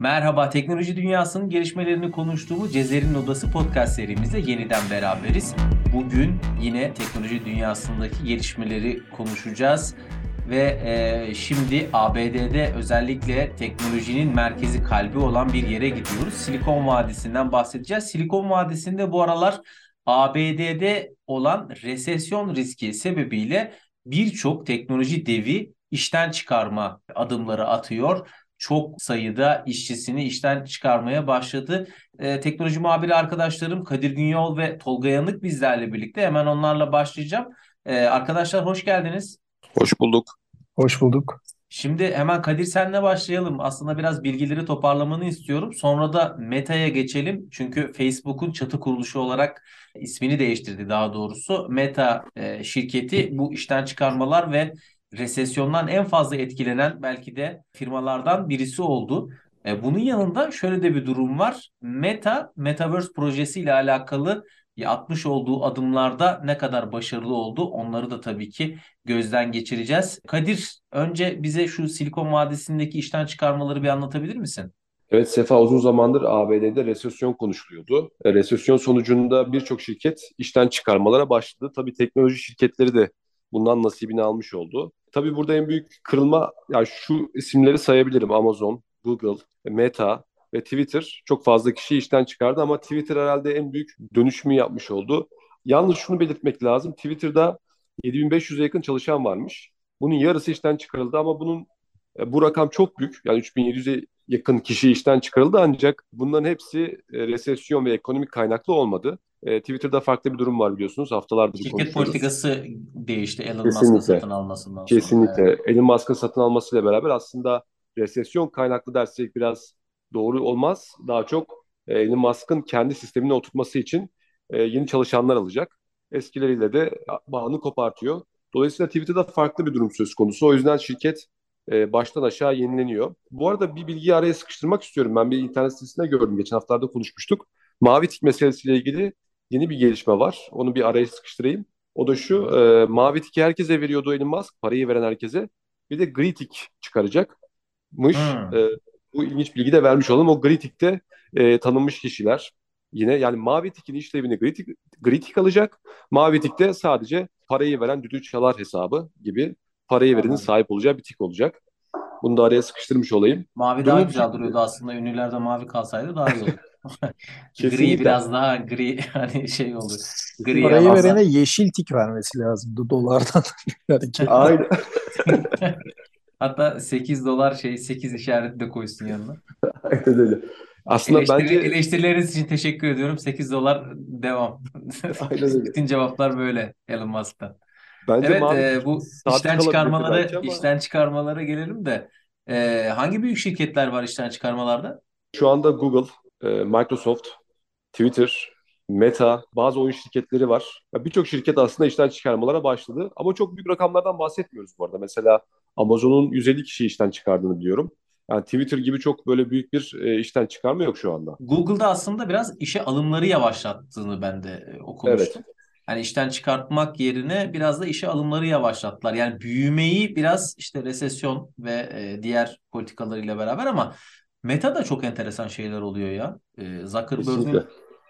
Merhaba, teknoloji dünyasının gelişmelerini konuştuğumuz Cezer'in Odası podcast serimizde yeniden beraberiz. Bugün yine teknoloji dünyasındaki gelişmeleri konuşacağız. Ve e, şimdi ABD'de özellikle teknolojinin merkezi kalbi olan bir yere gidiyoruz. Silikon Vadisi'nden bahsedeceğiz. Silikon Vadisi'nde bu aralar ABD'de olan resesyon riski sebebiyle birçok teknoloji devi işten çıkarma adımları atıyor çok sayıda işçisini işten çıkarmaya başladı. Ee, teknoloji muhabiri arkadaşlarım Kadir Günyol ve Tolga Yanık bizlerle birlikte. Hemen onlarla başlayacağım. Ee, arkadaşlar hoş geldiniz. Hoş bulduk. Hoş bulduk. Şimdi hemen Kadir senle başlayalım. Aslında biraz bilgileri toparlamanı istiyorum. Sonra da Meta'ya geçelim. Çünkü Facebook'un çatı kuruluşu olarak ismini değiştirdi daha doğrusu. Meta e, şirketi bu işten çıkarmalar ve resesyondan en fazla etkilenen belki de firmalardan birisi oldu. E, bunun yanında şöyle de bir durum var. Meta, Metaverse projesiyle alakalı atmış olduğu adımlarda ne kadar başarılı oldu onları da tabii ki gözden geçireceğiz. Kadir önce bize şu Silikon Vadisi'ndeki işten çıkarmaları bir anlatabilir misin? Evet Sefa uzun zamandır ABD'de resesyon konuşuluyordu. E, resesyon sonucunda birçok şirket işten çıkarmalara başladı. Tabii teknoloji şirketleri de bundan nasibini almış oldu. Tabii burada en büyük kırılma, yani şu isimleri sayabilirim. Amazon, Google, Meta ve Twitter çok fazla kişi işten çıkardı ama Twitter herhalde en büyük dönüşümü yapmış oldu. Yalnız şunu belirtmek lazım. Twitter'da 7500'e yakın çalışan varmış. Bunun yarısı işten çıkarıldı ama bunun e, bu rakam çok büyük. Yani 3700'e yakın kişi işten çıkarıldı ancak bunların hepsi e, resesyon ve ekonomik kaynaklı olmadı. E, Twitter'da farklı bir durum var biliyorsunuz. Haftalardır Şirket politikası değişti Elon Musk'ın satın almasından sonra. Kesinlikle. Elon Musk'ın satın almasıyla beraber aslında resesyon kaynaklı dersek biraz doğru olmaz. Daha çok e, Elon Musk'ın kendi sistemine oturtması için e, yeni çalışanlar alacak. Eskileriyle de bağını kopartıyor. Dolayısıyla Twitter'da farklı bir durum söz konusu. O yüzden şirket e, baştan aşağı yenileniyor. Bu arada bir bilgiyi araya sıkıştırmak istiyorum. Ben bir internet sitesinde gördüm. Geçen haftalarda konuşmuştuk. Mavi tik meselesiyle ilgili yeni bir gelişme var. Onu bir araya sıkıştırayım. O da şu, e, mavi tiki herkese veriyordu Elon Musk, parayı veren herkese. Bir de gri tik çıkaracakmış. Hmm. E, bu ilginç bilgi de vermiş olalım. O gri tikte e, tanınmış kişiler. Yine yani mavi tikin işlevini gri tik, gri tik alacak. Mavi tikte sadece parayı veren düdüğü çalar hesabı gibi parayı verenin sahip olacağı bir tik olacak. Bunu da araya sıkıştırmış olayım. Mavi daha güzel duruyordu aslında. Ünlülerde mavi kalsaydı daha iyi olurdu. gri biraz daha gri hani şey olur. Gri Parayı yalansa... verene yeşil tik vermesi lazımdı dolardan. Aynen. Hatta 8 dolar şey 8 işareti de koysun yanına. Aynen öyle. Aslında Eleştiri, bence eleştirileriniz için teşekkür ediyorum. 8 dolar devam. Aynen öyle. Bütün cevaplar böyle Elon Musk'tan. Bence evet e, bu işten çıkarmaları ama... işten çıkarmalara gelelim de e, hangi büyük şirketler var işten çıkarmalarda? Şu anda Google, e, Microsoft, Twitter, Meta, bazı oyun şirketleri var. Birçok şirket aslında işten çıkarmalara başladı. Ama çok büyük rakamlardan bahsetmiyoruz bu arada. Mesela Amazon'un 150 kişi işten çıkardığını biliyorum. Yani Twitter gibi çok böyle büyük bir e, işten çıkarma yok şu anda. Google'da aslında biraz işe alımları yavaşlattığını ben de e, okumuştum. Evet. Yani işten çıkartmak yerine biraz da işe alımları yavaşlattılar. Yani büyümeyi biraz işte resesyon ve e, diğer politikalarıyla beraber ama Meta da çok enteresan şeyler oluyor ya. E, Zuckerberg'ün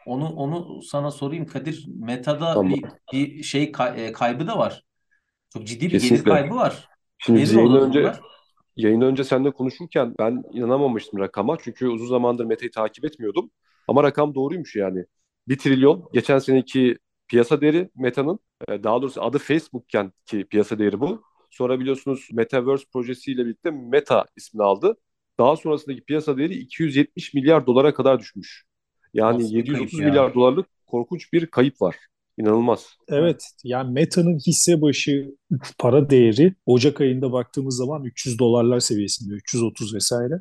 onu onu sana sorayım Kadir. Meta'da tamam. bir, bir şey kay, e, kaybı da var. Çok ciddi bir Kesinlikle. gelir kaybı var. Şimdi biz yayın önce bunlar? yayın önce seninle konuşurken ben inanamamıştım rakama. Çünkü uzun zamandır Meta'yı takip etmiyordum. Ama rakam doğruymuş yani. 1 trilyon geçen seneki piyasa değeri Meta'nın e, daha doğrusu adı Facebook'ken ki piyasa değeri bu. Sonra biliyorsunuz Metaverse projesiyle birlikte Meta ismini aldı. Daha sonrasındaki piyasa değeri 270 milyar dolara kadar düşmüş. Yani Nasıl 730 milyar ya. dolarlık korkunç bir kayıp var. İnanılmaz. Evet yani Meta'nın hisse başı para değeri Ocak ayında baktığımız zaman 300 dolarlar seviyesinde 330 vesaire.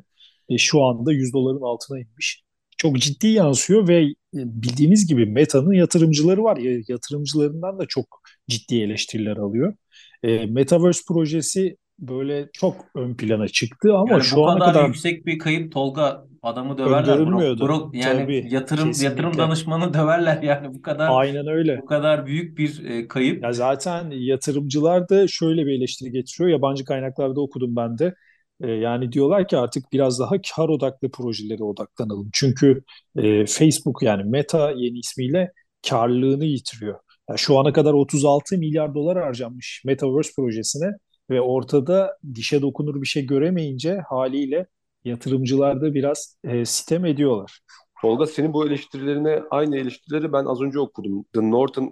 E, şu anda 100 doların altına inmiş. Çok ciddi yansıyor ve e, bildiğimiz gibi Meta'nın yatırımcıları var. Yatırımcılarından da çok ciddi eleştiriler alıyor. E, Metaverse projesi böyle çok ön plana çıktı ama yani şu ana kadar yüksek bir kayıp Tolga adamı döverler. Bro, bro, yani Tabii, yatırım kesinlikle. yatırım danışmanı döverler yani bu kadar Aynen öyle. Bu kadar büyük bir e, kayıp. Ya zaten yatırımcılar da şöyle bir eleştiri getiriyor. Yabancı kaynaklarda okudum ben de. E, yani diyorlar ki artık biraz daha kar odaklı projelere odaklanalım. Çünkü e, Facebook yani Meta yeni ismiyle karlılığını yitiriyor. Yani şu ana kadar 36 milyar dolar harcanmış Metaverse projesine ve ortada dişe dokunur bir şey göremeyince haliyle yatırımcılar da biraz e, sitem ediyorlar. Tolga senin bu eleştirilerine aynı eleştirileri ben az önce okudum. The Northern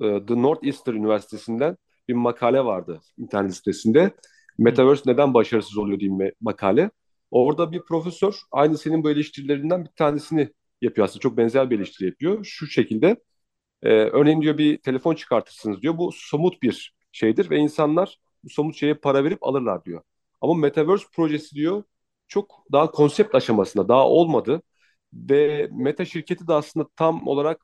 e, The Northeastern Üniversitesi'nden bir makale vardı internet sitesinde. Metaverse neden başarısız oluyor diye bir makale. Orada bir profesör aynı senin bu eleştirilerinden bir tanesini yapıyor aslında. Çok benzer bir eleştiri yapıyor. Şu şekilde e, örneğin diyor bir telefon çıkartırsınız diyor. Bu somut bir şeydir ve insanlar bu somut şeye para verip alırlar diyor. Ama Metaverse projesi diyor çok daha konsept aşamasında daha olmadı ve Meta şirketi de aslında tam olarak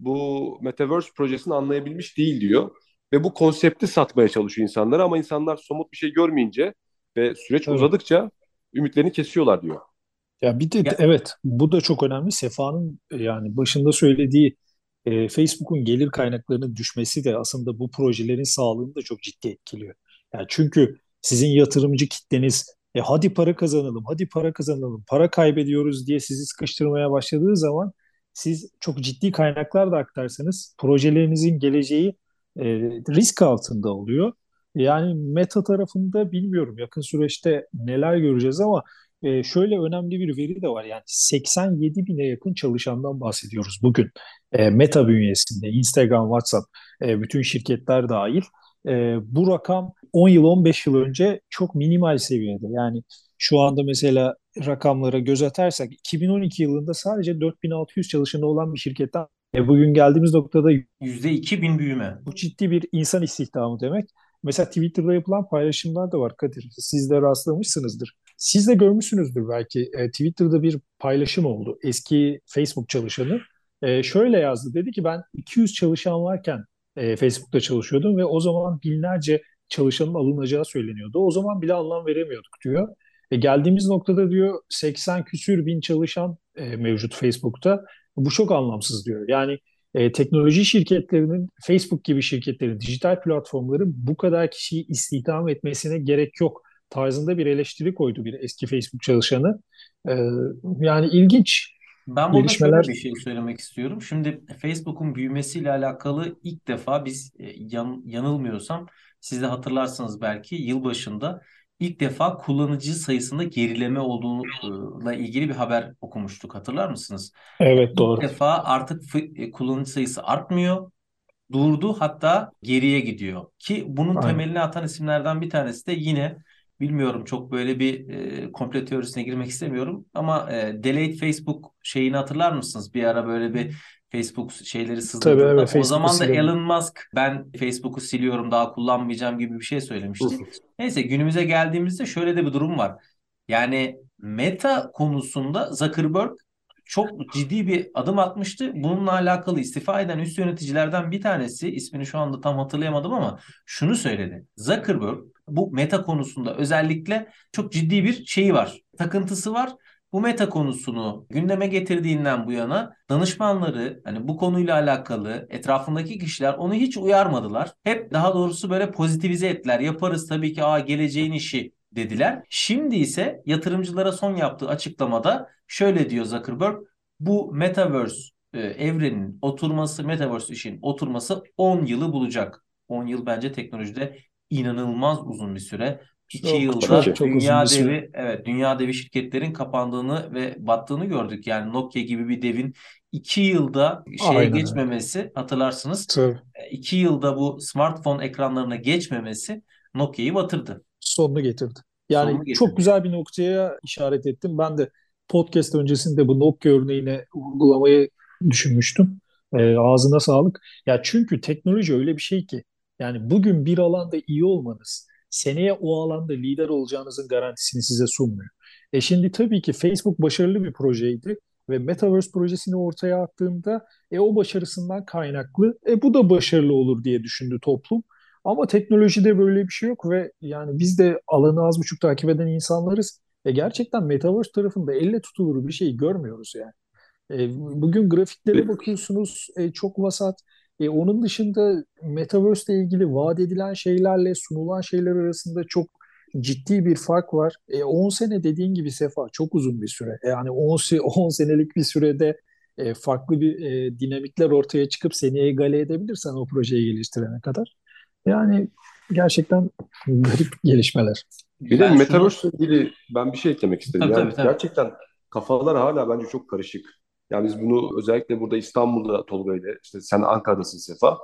bu Metaverse projesini anlayabilmiş değil diyor. Ve bu konsepti satmaya çalışıyor insanlara ama insanlar somut bir şey görmeyince ve süreç evet. uzadıkça ümitlerini kesiyorlar diyor. Ya bir de evet bu da çok önemli. Sefa'nın yani başında söylediği e, Facebook'un gelir kaynaklarının düşmesi de aslında bu projelerin sağlığını da çok ciddi etkiliyor. Yani çünkü sizin yatırımcı kitleniz e hadi para kazanalım, hadi para kazanalım, para kaybediyoruz diye sizi sıkıştırmaya başladığı zaman siz çok ciddi kaynaklar da aktarsanız projelerinizin geleceği e, risk altında oluyor. Yani meta tarafında bilmiyorum yakın süreçte neler göreceğiz ama e, şöyle önemli bir veri de var. Yani 87 bine yakın çalışandan bahsediyoruz bugün. E, meta bünyesinde Instagram, WhatsApp, e, bütün şirketler dahil. E, bu rakam 10 yıl 15 yıl önce çok minimal seviyede. Yani şu anda mesela rakamlara göz atarsak 2012 yılında sadece 4600 çalışanı olan bir şirketten e bugün geldiğimiz noktada %2000 büyüme. Bu ciddi bir insan istihdamı demek. Mesela Twitter'da yapılan paylaşımlar da var Kadir. Siz de rastlamışsınızdır. Siz de görmüşsünüzdür belki. E, Twitter'da bir paylaşım oldu. Eski Facebook çalışanı. E, şöyle yazdı. Dedi ki ben 200 çalışan varken e, Facebook'ta çalışıyordum ve o zaman binlerce çalışanın alınacağı söyleniyordu. O zaman bile anlam veremiyorduk diyor. E, geldiğimiz noktada diyor 80 küsür bin çalışan e, mevcut Facebook'ta. Bu çok anlamsız diyor. Yani e, teknoloji şirketlerinin, Facebook gibi şirketlerin, dijital platformların bu kadar kişiyi istihdam etmesine gerek yok tarzında bir eleştiri koydu bir eski Facebook çalışanı. E, yani ilginç ben burada gelişmeler... şöyle bir şey söylemek istiyorum. Şimdi Facebook'un büyümesiyle alakalı ilk defa biz e, yan, yanılmıyorsam siz de hatırlarsınız belki yılbaşında ilk defa kullanıcı sayısında gerileme olduğuyla ilgili bir haber okumuştuk. Hatırlar mısınız? Evet doğru. İlk defa artık e, kullanıcı sayısı artmıyor. Durdu hatta geriye gidiyor. Ki bunun Aynen. temelini atan isimlerden bir tanesi de yine bilmiyorum çok böyle bir e, komple teorisine girmek istemiyorum ama e, Delete Facebook şeyini hatırlar mısınız? Bir ara böyle bir Facebook şeyleri. Tabii, evet, o zaman da Elon Musk ben Facebook'u siliyorum daha kullanmayacağım gibi bir şey söylemişti. Neyse günümüze geldiğimizde şöyle de bir durum var. Yani Meta konusunda Zuckerberg çok ciddi bir adım atmıştı. Bununla alakalı istifa eden üst yöneticilerden bir tanesi ismini şu anda tam hatırlayamadım ama şunu söyledi. Zuckerberg bu meta konusunda özellikle çok ciddi bir şeyi var. Takıntısı var bu meta konusunu gündeme getirdiğinden bu yana danışmanları hani bu konuyla alakalı etrafındaki kişiler onu hiç uyarmadılar. Hep daha doğrusu böyle pozitivize ettiler. Yaparız tabii ki aa geleceğin işi dediler. Şimdi ise yatırımcılara son yaptığı açıklamada şöyle diyor Zuckerberg. Bu metaverse e, evrenin oturması, metaverse işin oturması 10 yılı bulacak. 10 yıl bence teknolojide inanılmaz uzun bir süre. 2 yılda çok, çok dünya devi evet dünya devi şirketlerin kapandığını ve battığını gördük. Yani Nokia gibi bir devin 2 yılda şeye Aynen. geçmemesi hatırlarsınız. Tabii. 2 yılda bu smartphone ekranlarına geçmemesi Nokia'yı batırdı. Sonunu getirdi. Yani Sonunu getirdi. çok güzel bir noktaya işaret ettim. Ben de podcast öncesinde bu Nokia örneğine uygulamayı düşünmüştüm. E, ağzına sağlık. Ya çünkü teknoloji öyle bir şey ki yani bugün bir alanda iyi olmanız seneye o alanda lider olacağınızın garantisini size sunmuyor. E şimdi tabii ki Facebook başarılı bir projeydi ve Metaverse projesini ortaya attığında e o başarısından kaynaklı e bu da başarılı olur diye düşündü toplum. Ama teknolojide böyle bir şey yok ve yani biz de alanı az buçuk takip eden insanlarız. E gerçekten Metaverse tarafında elle tutulur bir şey görmüyoruz yani. E, bugün grafiklere bakıyorsunuz e, çok vasat. E, onun dışında Metaverse ile ilgili vaat edilen şeylerle sunulan şeyler arasında çok ciddi bir fark var. E, 10 sene dediğin gibi Sefa çok uzun bir süre. Yani 10, 10 senelik bir sürede e, farklı bir e, dinamikler ortaya çıkıp seni egale edebilirsen o projeyi geliştirene kadar. Yani gerçekten garip gelişmeler. Bir de Metaverse ile ilgili ben bir şey eklemek istedim. Tabii, yani tabii, tabii. gerçekten kafalar hala bence çok karışık. Yani biz bunu özellikle burada İstanbul'da Tolga ile işte sen Ankara'dasın Sefa.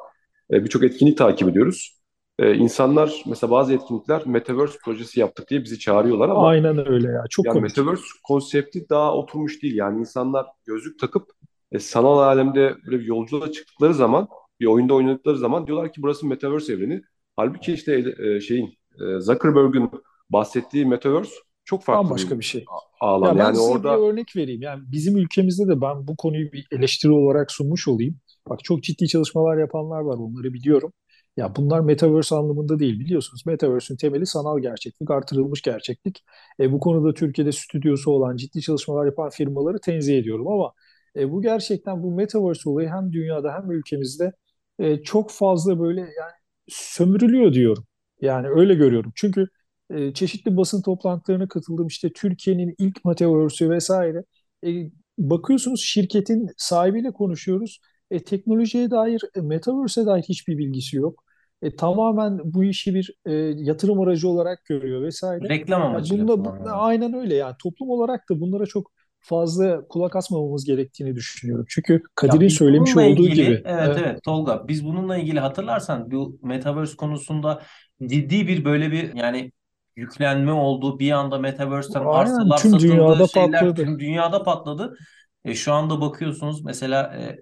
E, Birçok etkinlik takip ediyoruz. E, insanlar mesela bazı etkinlikler Metaverse projesi yaptık diye bizi çağırıyorlar ama Aynen öyle ya. Çok yani komik. Metaverse konsepti daha oturmuş değil. Yani insanlar gözlük takıp e, sanal alemde böyle bir yolculuğa çıktıkları zaman bir oyunda oynadıkları zaman diyorlar ki burası Metaverse evreni. Halbuki işte e, şeyin e, Zuckerberg'ün bahsettiği Metaverse çok farklı başka bir şey. Alan. Ya ben yani size orada bir örnek vereyim. Yani bizim ülkemizde de ben bu konuyu bir eleştiri olarak sunmuş olayım. Bak çok ciddi çalışmalar yapanlar var. Onları biliyorum. Ya bunlar metaverse anlamında değil biliyorsunuz. Metaverse'ün temeli sanal gerçeklik, artırılmış gerçeklik. E, bu konuda Türkiye'de stüdyosu olan ciddi çalışmalar yapan firmaları tenzih ediyorum ama e, bu gerçekten bu metaverse olayı hem dünyada hem ülkemizde e, çok fazla böyle yani sömürülüyor diyorum. Yani öyle görüyorum. Çünkü e, çeşitli basın toplantılarına katıldım. İşte Türkiye'nin ilk metaverse'ü vesaire. E, bakıyorsunuz şirketin sahibiyle konuşuyoruz. E, teknolojiye dair, e, metaverse'e dair hiçbir bilgisi yok. E, tamamen bu işi bir e, yatırım aracı olarak görüyor vesaire. Reklam amacı. Yani bunda, bu, aynen öyle yani toplum olarak da bunlara çok fazla kulak asmamamız gerektiğini düşünüyorum. Çünkü Kadir'in söylemiş olduğu ilgili, gibi. Evet, evet evet Tolga biz bununla ilgili hatırlarsan bu metaverse konusunda ciddi bir böyle bir yani yüklenme oldu. Bir anda metaverse'ten Aynen, arsalar tüm satıldı, dünyada şeyler patladı. tüm dünyada patladı. E, şu anda bakıyorsunuz mesela e,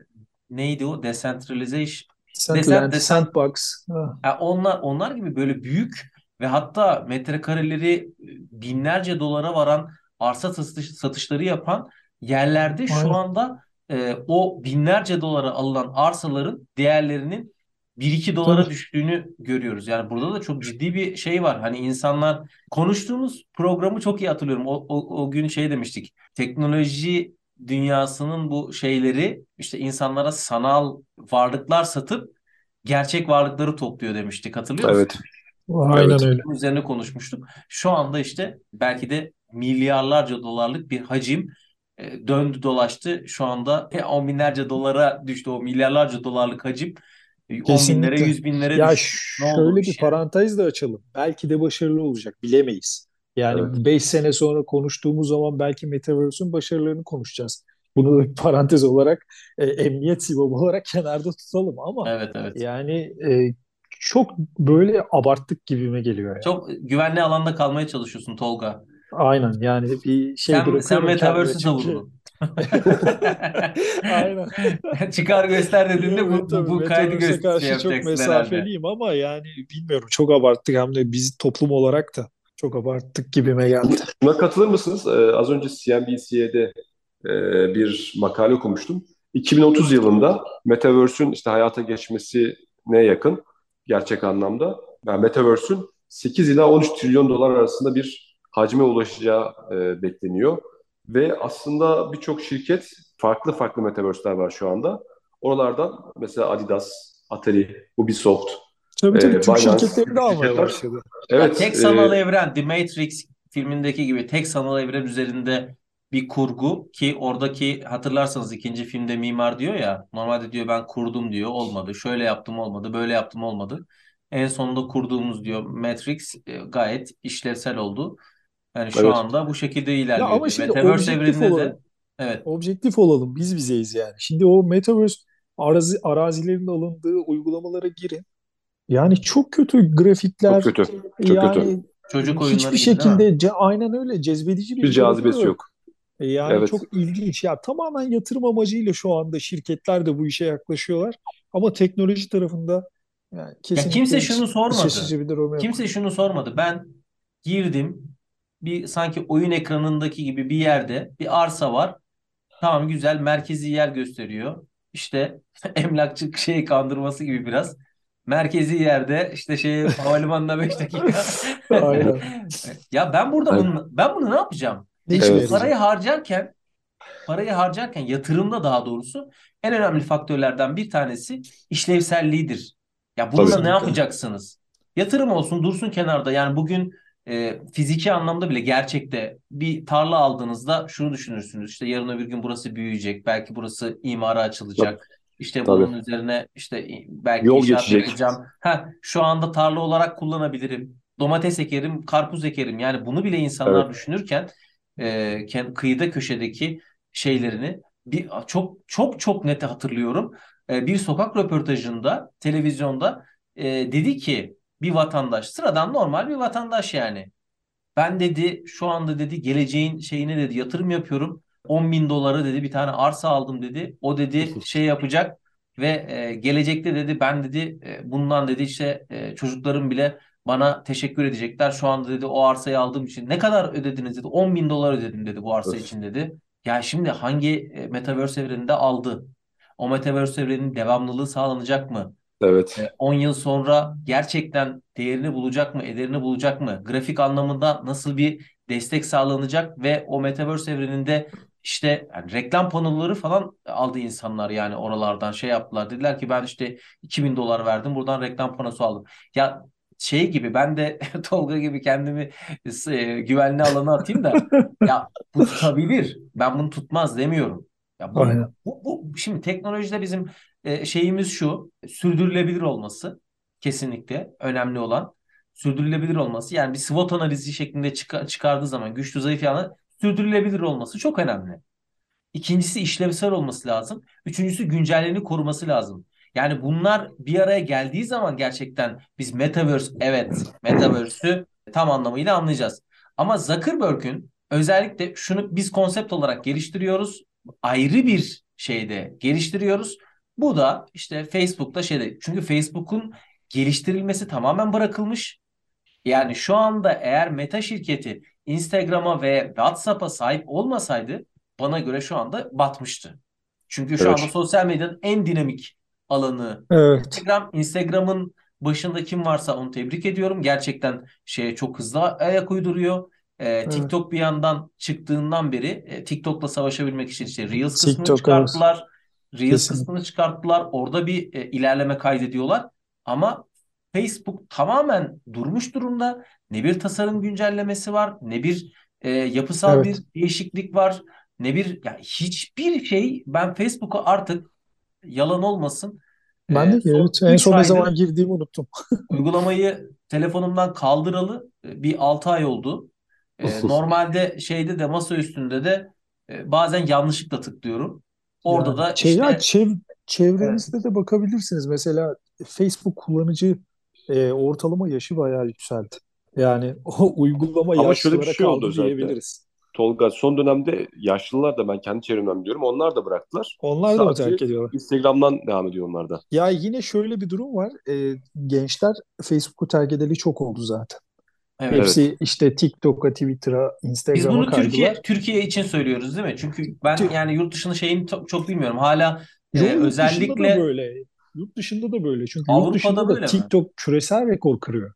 neydi o? Decentralization Decentraland, Sandbox. Yani onlar onlar gibi böyle büyük ve hatta metrekareleri e, binlerce dolara varan arsa satış, satışları yapan yerlerde Aynen. şu anda e, o binlerce dolara alınan arsaların değerlerinin 1-2 dolara Tabii. düştüğünü görüyoruz. Yani burada da çok ciddi bir şey var. Hani insanlar konuştuğumuz programı çok iyi hatırlıyorum. O, o, o gün şey demiştik. Teknoloji dünyasının bu şeyleri işte insanlara sanal varlıklar satıp gerçek varlıkları topluyor demiştik. Hatırlıyor musun? Evet. Aynen evet. öyle. Üzerine konuşmuştuk. Şu anda işte belki de milyarlarca dolarlık bir hacim e, döndü dolaştı. Şu anda on binlerce dolara düştü o milyarlarca dolarlık hacim. Kesinlikle. 10 binlere 100 binlere ya şöyle bir yani? parantez de açalım. Belki de başarılı olacak. Bilemeyiz. Yani 5 evet. sene sonra konuştuğumuz zaman belki Metaverse'ün başarılarını konuşacağız. Bunu da bir parantez olarak e, emniyet sibabı olarak kenarda tutalım ama evet, evet. yani e, çok böyle abarttık gibime geliyor. Yani. Çok güvenli alanda kalmaya çalışıyorsun Tolga. Aynen yani bir şey sen, sen Metaverse'ü savundun. Aynen. Çıkar göster dediğinde bu, bu, bu kaydı göster karşı şey çok mesafeliyim herhalde. ama yani bilmiyorum çok abarttık hem de biz toplum olarak da çok abarttık gibime geldi. Buna katılır mısınız? Ee, az önce CNBC'de e, bir makale okumuştum. 2030 yılında Metaverse'ün işte hayata geçmesine yakın gerçek anlamda. Yani Metaverse'ün 8 ila 13 trilyon dolar arasında bir hacme ulaşacağı e, bekleniyor. Ve aslında birçok şirket farklı farklı metaverse'ler var şu anda. Oralardan mesela Adidas, Atari, Ubisoft, Tabii tabii e, Türk şirketleri de almaya başladı. Evet. Ya tek sanal e, evren, The Matrix filmindeki gibi tek sanal evren üzerinde bir kurgu ki oradaki hatırlarsanız ikinci filmde mimar diyor ya normalde diyor ben kurdum diyor olmadı. Şöyle yaptım olmadı, böyle yaptım olmadı. En sonunda kurduğumuz diyor Matrix e, gayet işlevsel oldu. Yani şu evet. anda bu şekilde ilerliyor. Ya ama şimdi Metaverse evreninde olalım. de evet. Objektif olalım. Biz bizeyiz yani. Şimdi o Metaverse arazi, arazilerin alındığı uygulamalara girin. Yani çok kötü grafikler. Çok kötü. Çok yani kötü. Çocuk hiçbir şekilde ce, aynen öyle cezbedici bir, bir cazibesi yok. yok. E, yani evet. çok ilginç. Ya tamamen yatırım amacıyla şu anda şirketler de bu işe yaklaşıyorlar. Ama teknoloji tarafında yani kesinlikle ya kimse şunu sormadı. Kimse şunu sormadı. Ben girdim bir sanki oyun ekranındaki gibi bir yerde bir arsa var. Tamam güzel merkezi yer gösteriyor. İşte emlakçı şey kandırması gibi biraz. Merkezi yerde işte şey havalimanına 5 dakika. ya ben burada bunu ben bunu ne yapacağım? Ne evet. Parayı harcarken parayı harcarken yatırımda daha doğrusu en önemli faktörlerden bir tanesi işlevselliğidir. Ya bununla Tabii. ne yapacaksınız? Yatırım olsun dursun kenarda. Yani bugün e, fiziki anlamda bile gerçekte bir tarla aldığınızda şunu düşünürsünüz. İşte yarın öbür gün burası büyüyecek. Belki burası imara açılacak. İşte Tabii. bunun üzerine işte belki Yol geçecek. yapacağım. Ha, şu anda tarla olarak kullanabilirim. Domates ekerim, karpuz ekerim. Yani bunu bile insanlar Evet. düşünürken e, kıyıda köşedeki şeylerini bir çok çok çok net hatırlıyorum. E, bir sokak röportajında televizyonda e, dedi ki bir vatandaş sıradan normal bir vatandaş yani. Ben dedi şu anda dedi geleceğin şeyine dedi yatırım yapıyorum. 10 bin dolara dedi bir tane arsa aldım dedi. O dedi şey yapacak ve e, gelecekte dedi ben dedi e, bundan dedi işte e, çocuklarım bile bana teşekkür edecekler. Şu anda dedi o arsayı aldığım için ne kadar ödediniz dedi. 10 bin dolar ödedim dedi bu arsa için dedi. Ya şimdi hangi e, Metaverse evreninde aldı? O Metaverse evrenin devamlılığı sağlanacak mı? Evet. E, 10 yıl sonra gerçekten değerini bulacak mı, ederini bulacak mı? Grafik anlamında nasıl bir destek sağlanacak ve o Metaverse evreninde işte yani reklam panoları falan aldı insanlar yani oralardan şey yaptılar. Dediler ki ben işte 2000 dolar verdim buradan reklam panosu aldım. Ya şey gibi ben de Tolga gibi kendimi e, güvenli alana atayım da ya bu tutabilir. Ben bunu tutmaz demiyorum. Ya bu, Aynen. bu, bu şimdi teknolojide bizim e, şeyimiz şu sürdürülebilir olması kesinlikle önemli olan sürdürülebilir olması yani bir SWOT analizi şeklinde çıka- çıkardığı zaman güçlü zayıf yanı sürdürülebilir olması çok önemli. İkincisi işlevsel olması lazım. Üçüncüsü güncelliğini koruması lazım. Yani bunlar bir araya geldiği zaman gerçekten biz Metaverse evet Metaverse'ü tam anlamıyla anlayacağız. Ama Zuckerberg'ün özellikle şunu biz konsept olarak geliştiriyoruz. Ayrı bir şeyde geliştiriyoruz. Bu da işte Facebook'ta şeyde çünkü Facebook'un geliştirilmesi tamamen bırakılmış. Yani şu anda eğer Meta şirketi Instagram'a ve WhatsApp'a sahip olmasaydı bana göre şu anda batmıştı. Çünkü şu Evet. anda sosyal medyanın en dinamik alanı Evet. Instagram. Instagram'ın başında kim varsa onu tebrik ediyorum. Gerçekten şeye çok hızlı ayak uyduruyor. Ee, TikTok bir yandan çıktığından beri e, TikTok'la savaşabilmek için işte Reels kısmını TikTok, evet. Reels Kesinlikle. kısmını çıkarttılar. Orada bir e, ilerleme kaydediyorlar. Ama Facebook tamamen durmuş durumda. Ne bir tasarım güncellemesi var, ne bir e, yapısal Evet. bir değişiklik var, ne bir yani hiçbir şey ben Facebook'a artık yalan olmasın Ben e, de son evet en 3 son ne zaman girdiğimi unuttum. uygulamayı telefonumdan kaldıralı e, bir 6 ay oldu. E, normalde şeyde de masa üstünde de e, bazen yanlışlıkla tıklıyorum. Orada Yani da şey, ya işte çev, çevrenizde de bakabilirsiniz. Mesela Facebook kullanıcı e, ortalama yaşı bayağı yükseldi. Yani o uygulama Ama şöyle bir şey oldu diyebiliriz. Tolga son dönemde yaşlılar da ben kendi çevremden biliyorum. Onlar da bıraktılar. Onlar da mı terk ediyorlar? Instagram'dan devam ediyor onlar da. Ya yine şöyle bir durum var. E, gençler Facebook'u terk edeli çok oldu zaten. Evet. Hepsi işte TikTok'a, Twitter'a, Biz Instagram'a bunu kaydılar. Türkiye Türkiye için söylüyoruz değil mi? Çünkü ben Tü- yani yurt dışının şeyini çok, çok bilmiyorum. Hala e, Yo, yurt dışında da özellikle böyle. Yurt dışında da böyle. Çünkü yurt Avrupa'da dışında da böyle mi? TikTok küresel rekor kırıyor.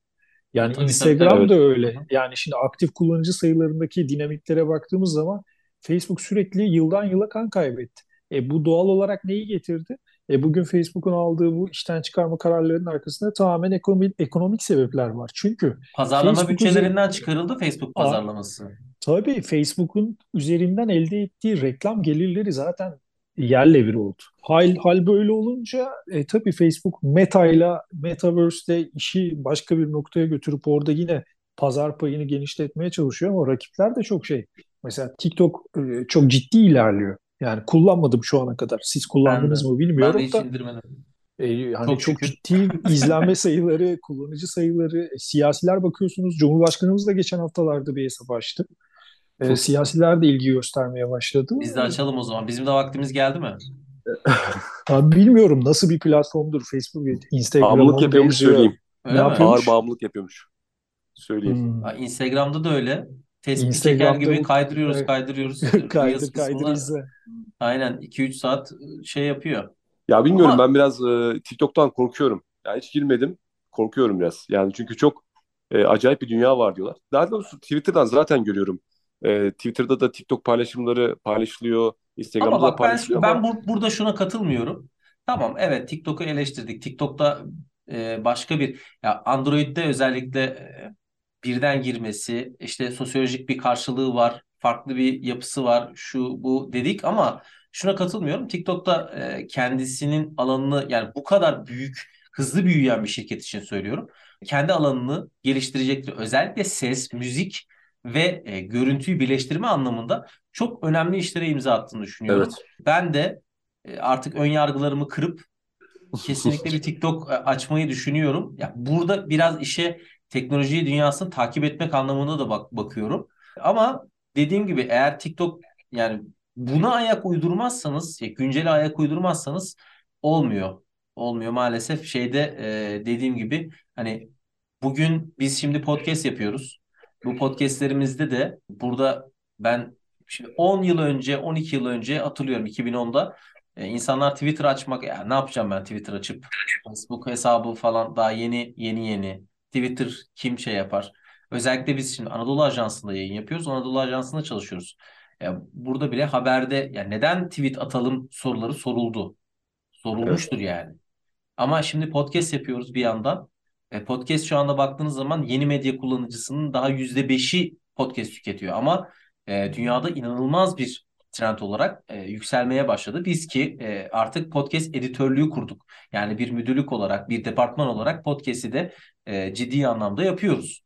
Yani Tabii Instagram tabii. Evet. da öyle. Yani şimdi aktif kullanıcı sayılarındaki dinamiklere baktığımız zaman Facebook sürekli yıldan yıla kan kaybetti. E bu doğal olarak neyi getirdi? E bugün Facebook'un aldığı bu işten çıkarma kararlarının arkasında tamamen ekonomik, ekonomik sebepler var. Çünkü Pazarlama Facebook bütçelerinden çıkarıldı Facebook pazarlaması. Tabii Facebook'un üzerinden elde ettiği reklam gelirleri zaten yerle bir oldu. Hal, hal böyle olunca e, tabii Facebook Meta'yla Metaverse'de işi başka bir noktaya götürüp orada yine pazar payını genişletmeye çalışıyor ama rakipler de çok şey. Mesela TikTok e, çok ciddi ilerliyor. Yani kullanmadım şu ana kadar. Siz Ben de. kullandınız mı Ben de bilmiyorum hiç da indirmedim. e, yani Çok çok ciddi izlenme sayıları, kullanıcı sayıları, e, siyasiler bakıyorsunuz. Cumhurbaşkanımız da geçen haftalarda bir hesap açtı. E, siyasiler de ilgi göstermeye başladı. Biz de açalım o zaman. Bizim de vaktimiz geldi mi? Abi bilmiyorum nasıl bir platformdur Facebook, Instagram'a Bağımlılık mı yapıyormuş benziyor? söyleyeyim. Öyle Ne mi? yapıyor? Ağır bağımlılık yapıyormuş. Söyleyeyim. Hmm. Ha, Instagram'da da öyle. Tespih çeker gibi kaydırıyoruz, Evet. kaydırıyoruz. Kaydır kaydır izle. aynen 2-3 saat şey yapıyor. Ya bilmiyorum Ama ben biraz e, TikTok'tan korkuyorum. Ya hiç girmedim. Korkuyorum biraz. Yani çünkü çok e, acayip bir dünya var diyorlar. Daha doğrusu Twitter'dan zaten görüyorum. E, Twitter'da da TikTok paylaşımları paylaşılıyor. Instagram'da ama bak ben paylaşılıyor ben ama bu, burada şuna katılmıyorum. Tamam evet TikTok'u eleştirdik. TikTok'ta e, başka bir ya Android'de özellikle e, birden girmesi, işte sosyolojik bir karşılığı var, farklı bir yapısı var, şu bu dedik ama şuna katılmıyorum. TikTok'ta e, kendisinin alanını yani bu kadar büyük, hızlı büyüyen bir şirket için söylüyorum. Kendi alanını geliştirecektir. Özellikle ses, müzik ve e, görüntüyü birleştirme anlamında çok önemli işlere imza attığını düşünüyorum. Evet. Ben de e, artık ön yargılarımı kırıp kesinlikle bir TikTok e, açmayı düşünüyorum. Ya burada biraz işe teknoloji dünyasını takip etmek anlamında da bak bakıyorum. Ama dediğim gibi eğer TikTok yani buna ayak uydurmazsanız, ya güncele ayak uydurmazsanız olmuyor. Olmuyor maalesef. Şeyde e, dediğim gibi hani bugün biz şimdi podcast yapıyoruz. Bu podcastlerimizde de burada ben şimdi 10 yıl önce, 12 yıl önce hatırlıyorum 2010'da e, insanlar Twitter açmak ya ne yapacağım ben Twitter açıp Facebook hesabı falan daha yeni yeni yeni Twitter kim şey yapar? Özellikle biz şimdi Anadolu Ajansı'nda yayın yapıyoruz. Anadolu Ajansı'nda çalışıyoruz. Ya burada bile haberde ya neden tweet atalım soruları soruldu. Sorulmuştur yani. Ama şimdi podcast yapıyoruz bir yandan. E, podcast şu anda baktığınız zaman yeni medya kullanıcısının daha yüzde beşi podcast tüketiyor. Ama e, dünyada inanılmaz bir trend olarak e, yükselmeye başladı. Biz ki e, artık podcast editörlüğü kurduk. Yani bir müdürlük olarak, bir departman olarak podcast'i de e, ciddi anlamda yapıyoruz.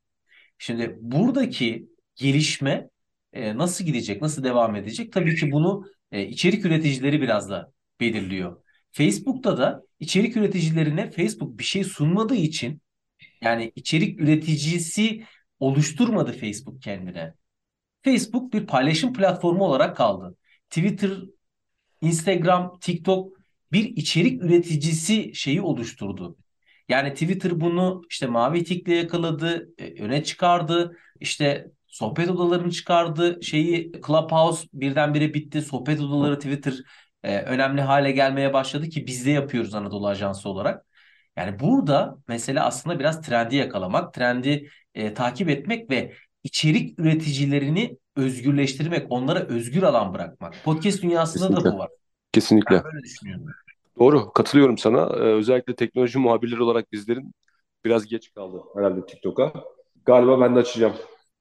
Şimdi buradaki gelişme e, nasıl gidecek, nasıl devam edecek? Tabii ki bunu e, içerik üreticileri biraz da belirliyor. Facebook'ta da içerik üreticilerine Facebook bir şey sunmadığı için yani içerik üreticisi oluşturmadı Facebook kendine. Facebook bir paylaşım platformu olarak kaldı. Twitter, Instagram, TikTok bir içerik üreticisi şeyi oluşturdu. Yani Twitter bunu işte mavi tikle yakaladı, e, öne çıkardı. İşte sohbet odalarını çıkardı. Şeyi Clubhouse birdenbire bitti. Sohbet odaları Twitter e, önemli hale gelmeye başladı ki biz de yapıyoruz Anadolu Ajansı olarak. Yani burada mesele aslında biraz trendi yakalamak, trendi e, takip etmek ve içerik üreticilerini özgürleştirmek, onlara özgür alan bırakmak. Podcast dünyasında Kesinlikle. da bu var. Kesinlikle. Ben böyle düşünüyorum. Doğru, katılıyorum sana. Ee, özellikle teknoloji muhabirleri olarak bizlerin biraz geç kaldı herhalde TikTok'a. Galiba ben de açacağım.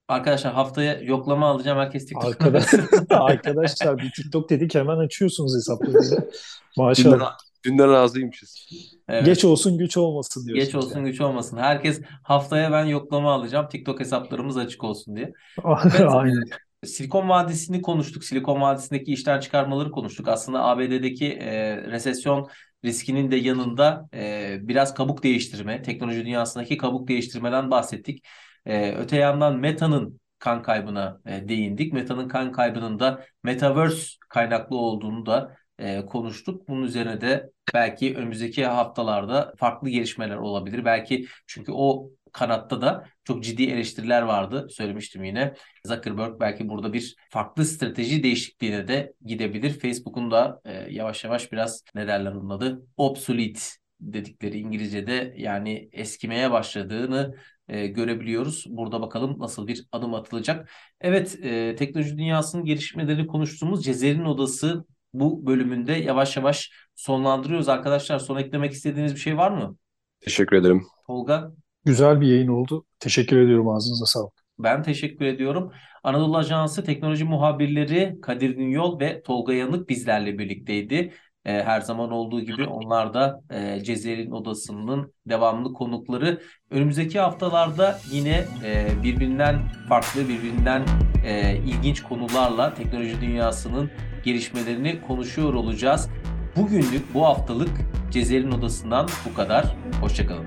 Arkadaşlar haftaya yoklama alacağım. Herkes TikTok'a Arkadaş, arkadaşlar bir TikTok dedik hemen açıyorsunuz hesaplarınızı. Dünden, Maşallah. dünden razıymışız. Evet. Geç olsun güç olmasın diyorsunuz. Geç olsun yani. güç olmasın. Herkes haftaya ben yoklama alacağım. TikTok hesaplarımız açık olsun diye. Evet, Aynen. Silikon Vadisi'ni konuştuk. Silikon Vadisi'ndeki işten çıkarmaları konuştuk. Aslında ABD'deki e, resesyon riskinin de yanında e, biraz kabuk değiştirme, teknoloji dünyasındaki kabuk değiştirmeden bahsettik. E, öte yandan Meta'nın kan kaybına e, değindik. Meta'nın kan kaybının da Metaverse kaynaklı olduğunu da e, konuştuk. Bunun üzerine de belki önümüzdeki haftalarda farklı gelişmeler olabilir. Belki çünkü o kanatta da çok ciddi eleştiriler vardı. Söylemiştim yine. Zuckerberg belki burada bir farklı strateji değişikliğine de gidebilir. Facebook'un da e, yavaş yavaş biraz ne derler onun adı? Obsolete dedikleri İngilizce'de yani eskimeye başladığını e, görebiliyoruz. Burada bakalım nasıl bir adım atılacak. Evet, e, teknoloji dünyasının gelişmelerini konuştuğumuz Cezer'in Odası bu bölümünde yavaş yavaş sonlandırıyoruz. Arkadaşlar son eklemek istediğiniz bir şey var mı? Teşekkür ederim. Tolga? Güzel bir yayın oldu. Teşekkür ediyorum ağzınıza sağlık. Ben teşekkür ediyorum. Anadolu Ajansı teknoloji muhabirleri Kadir Günyol ve Tolga Yanık bizlerle birlikteydi. Ee, her zaman olduğu gibi onlar da e, Cezer'in odasının devamlı konukları. Önümüzdeki haftalarda yine e, birbirinden farklı, birbirinden e, ilginç konularla teknoloji dünyasının gelişmelerini konuşuyor olacağız. Bugünlük, bu haftalık Cezer'in odasından bu kadar. Hoşçakalın.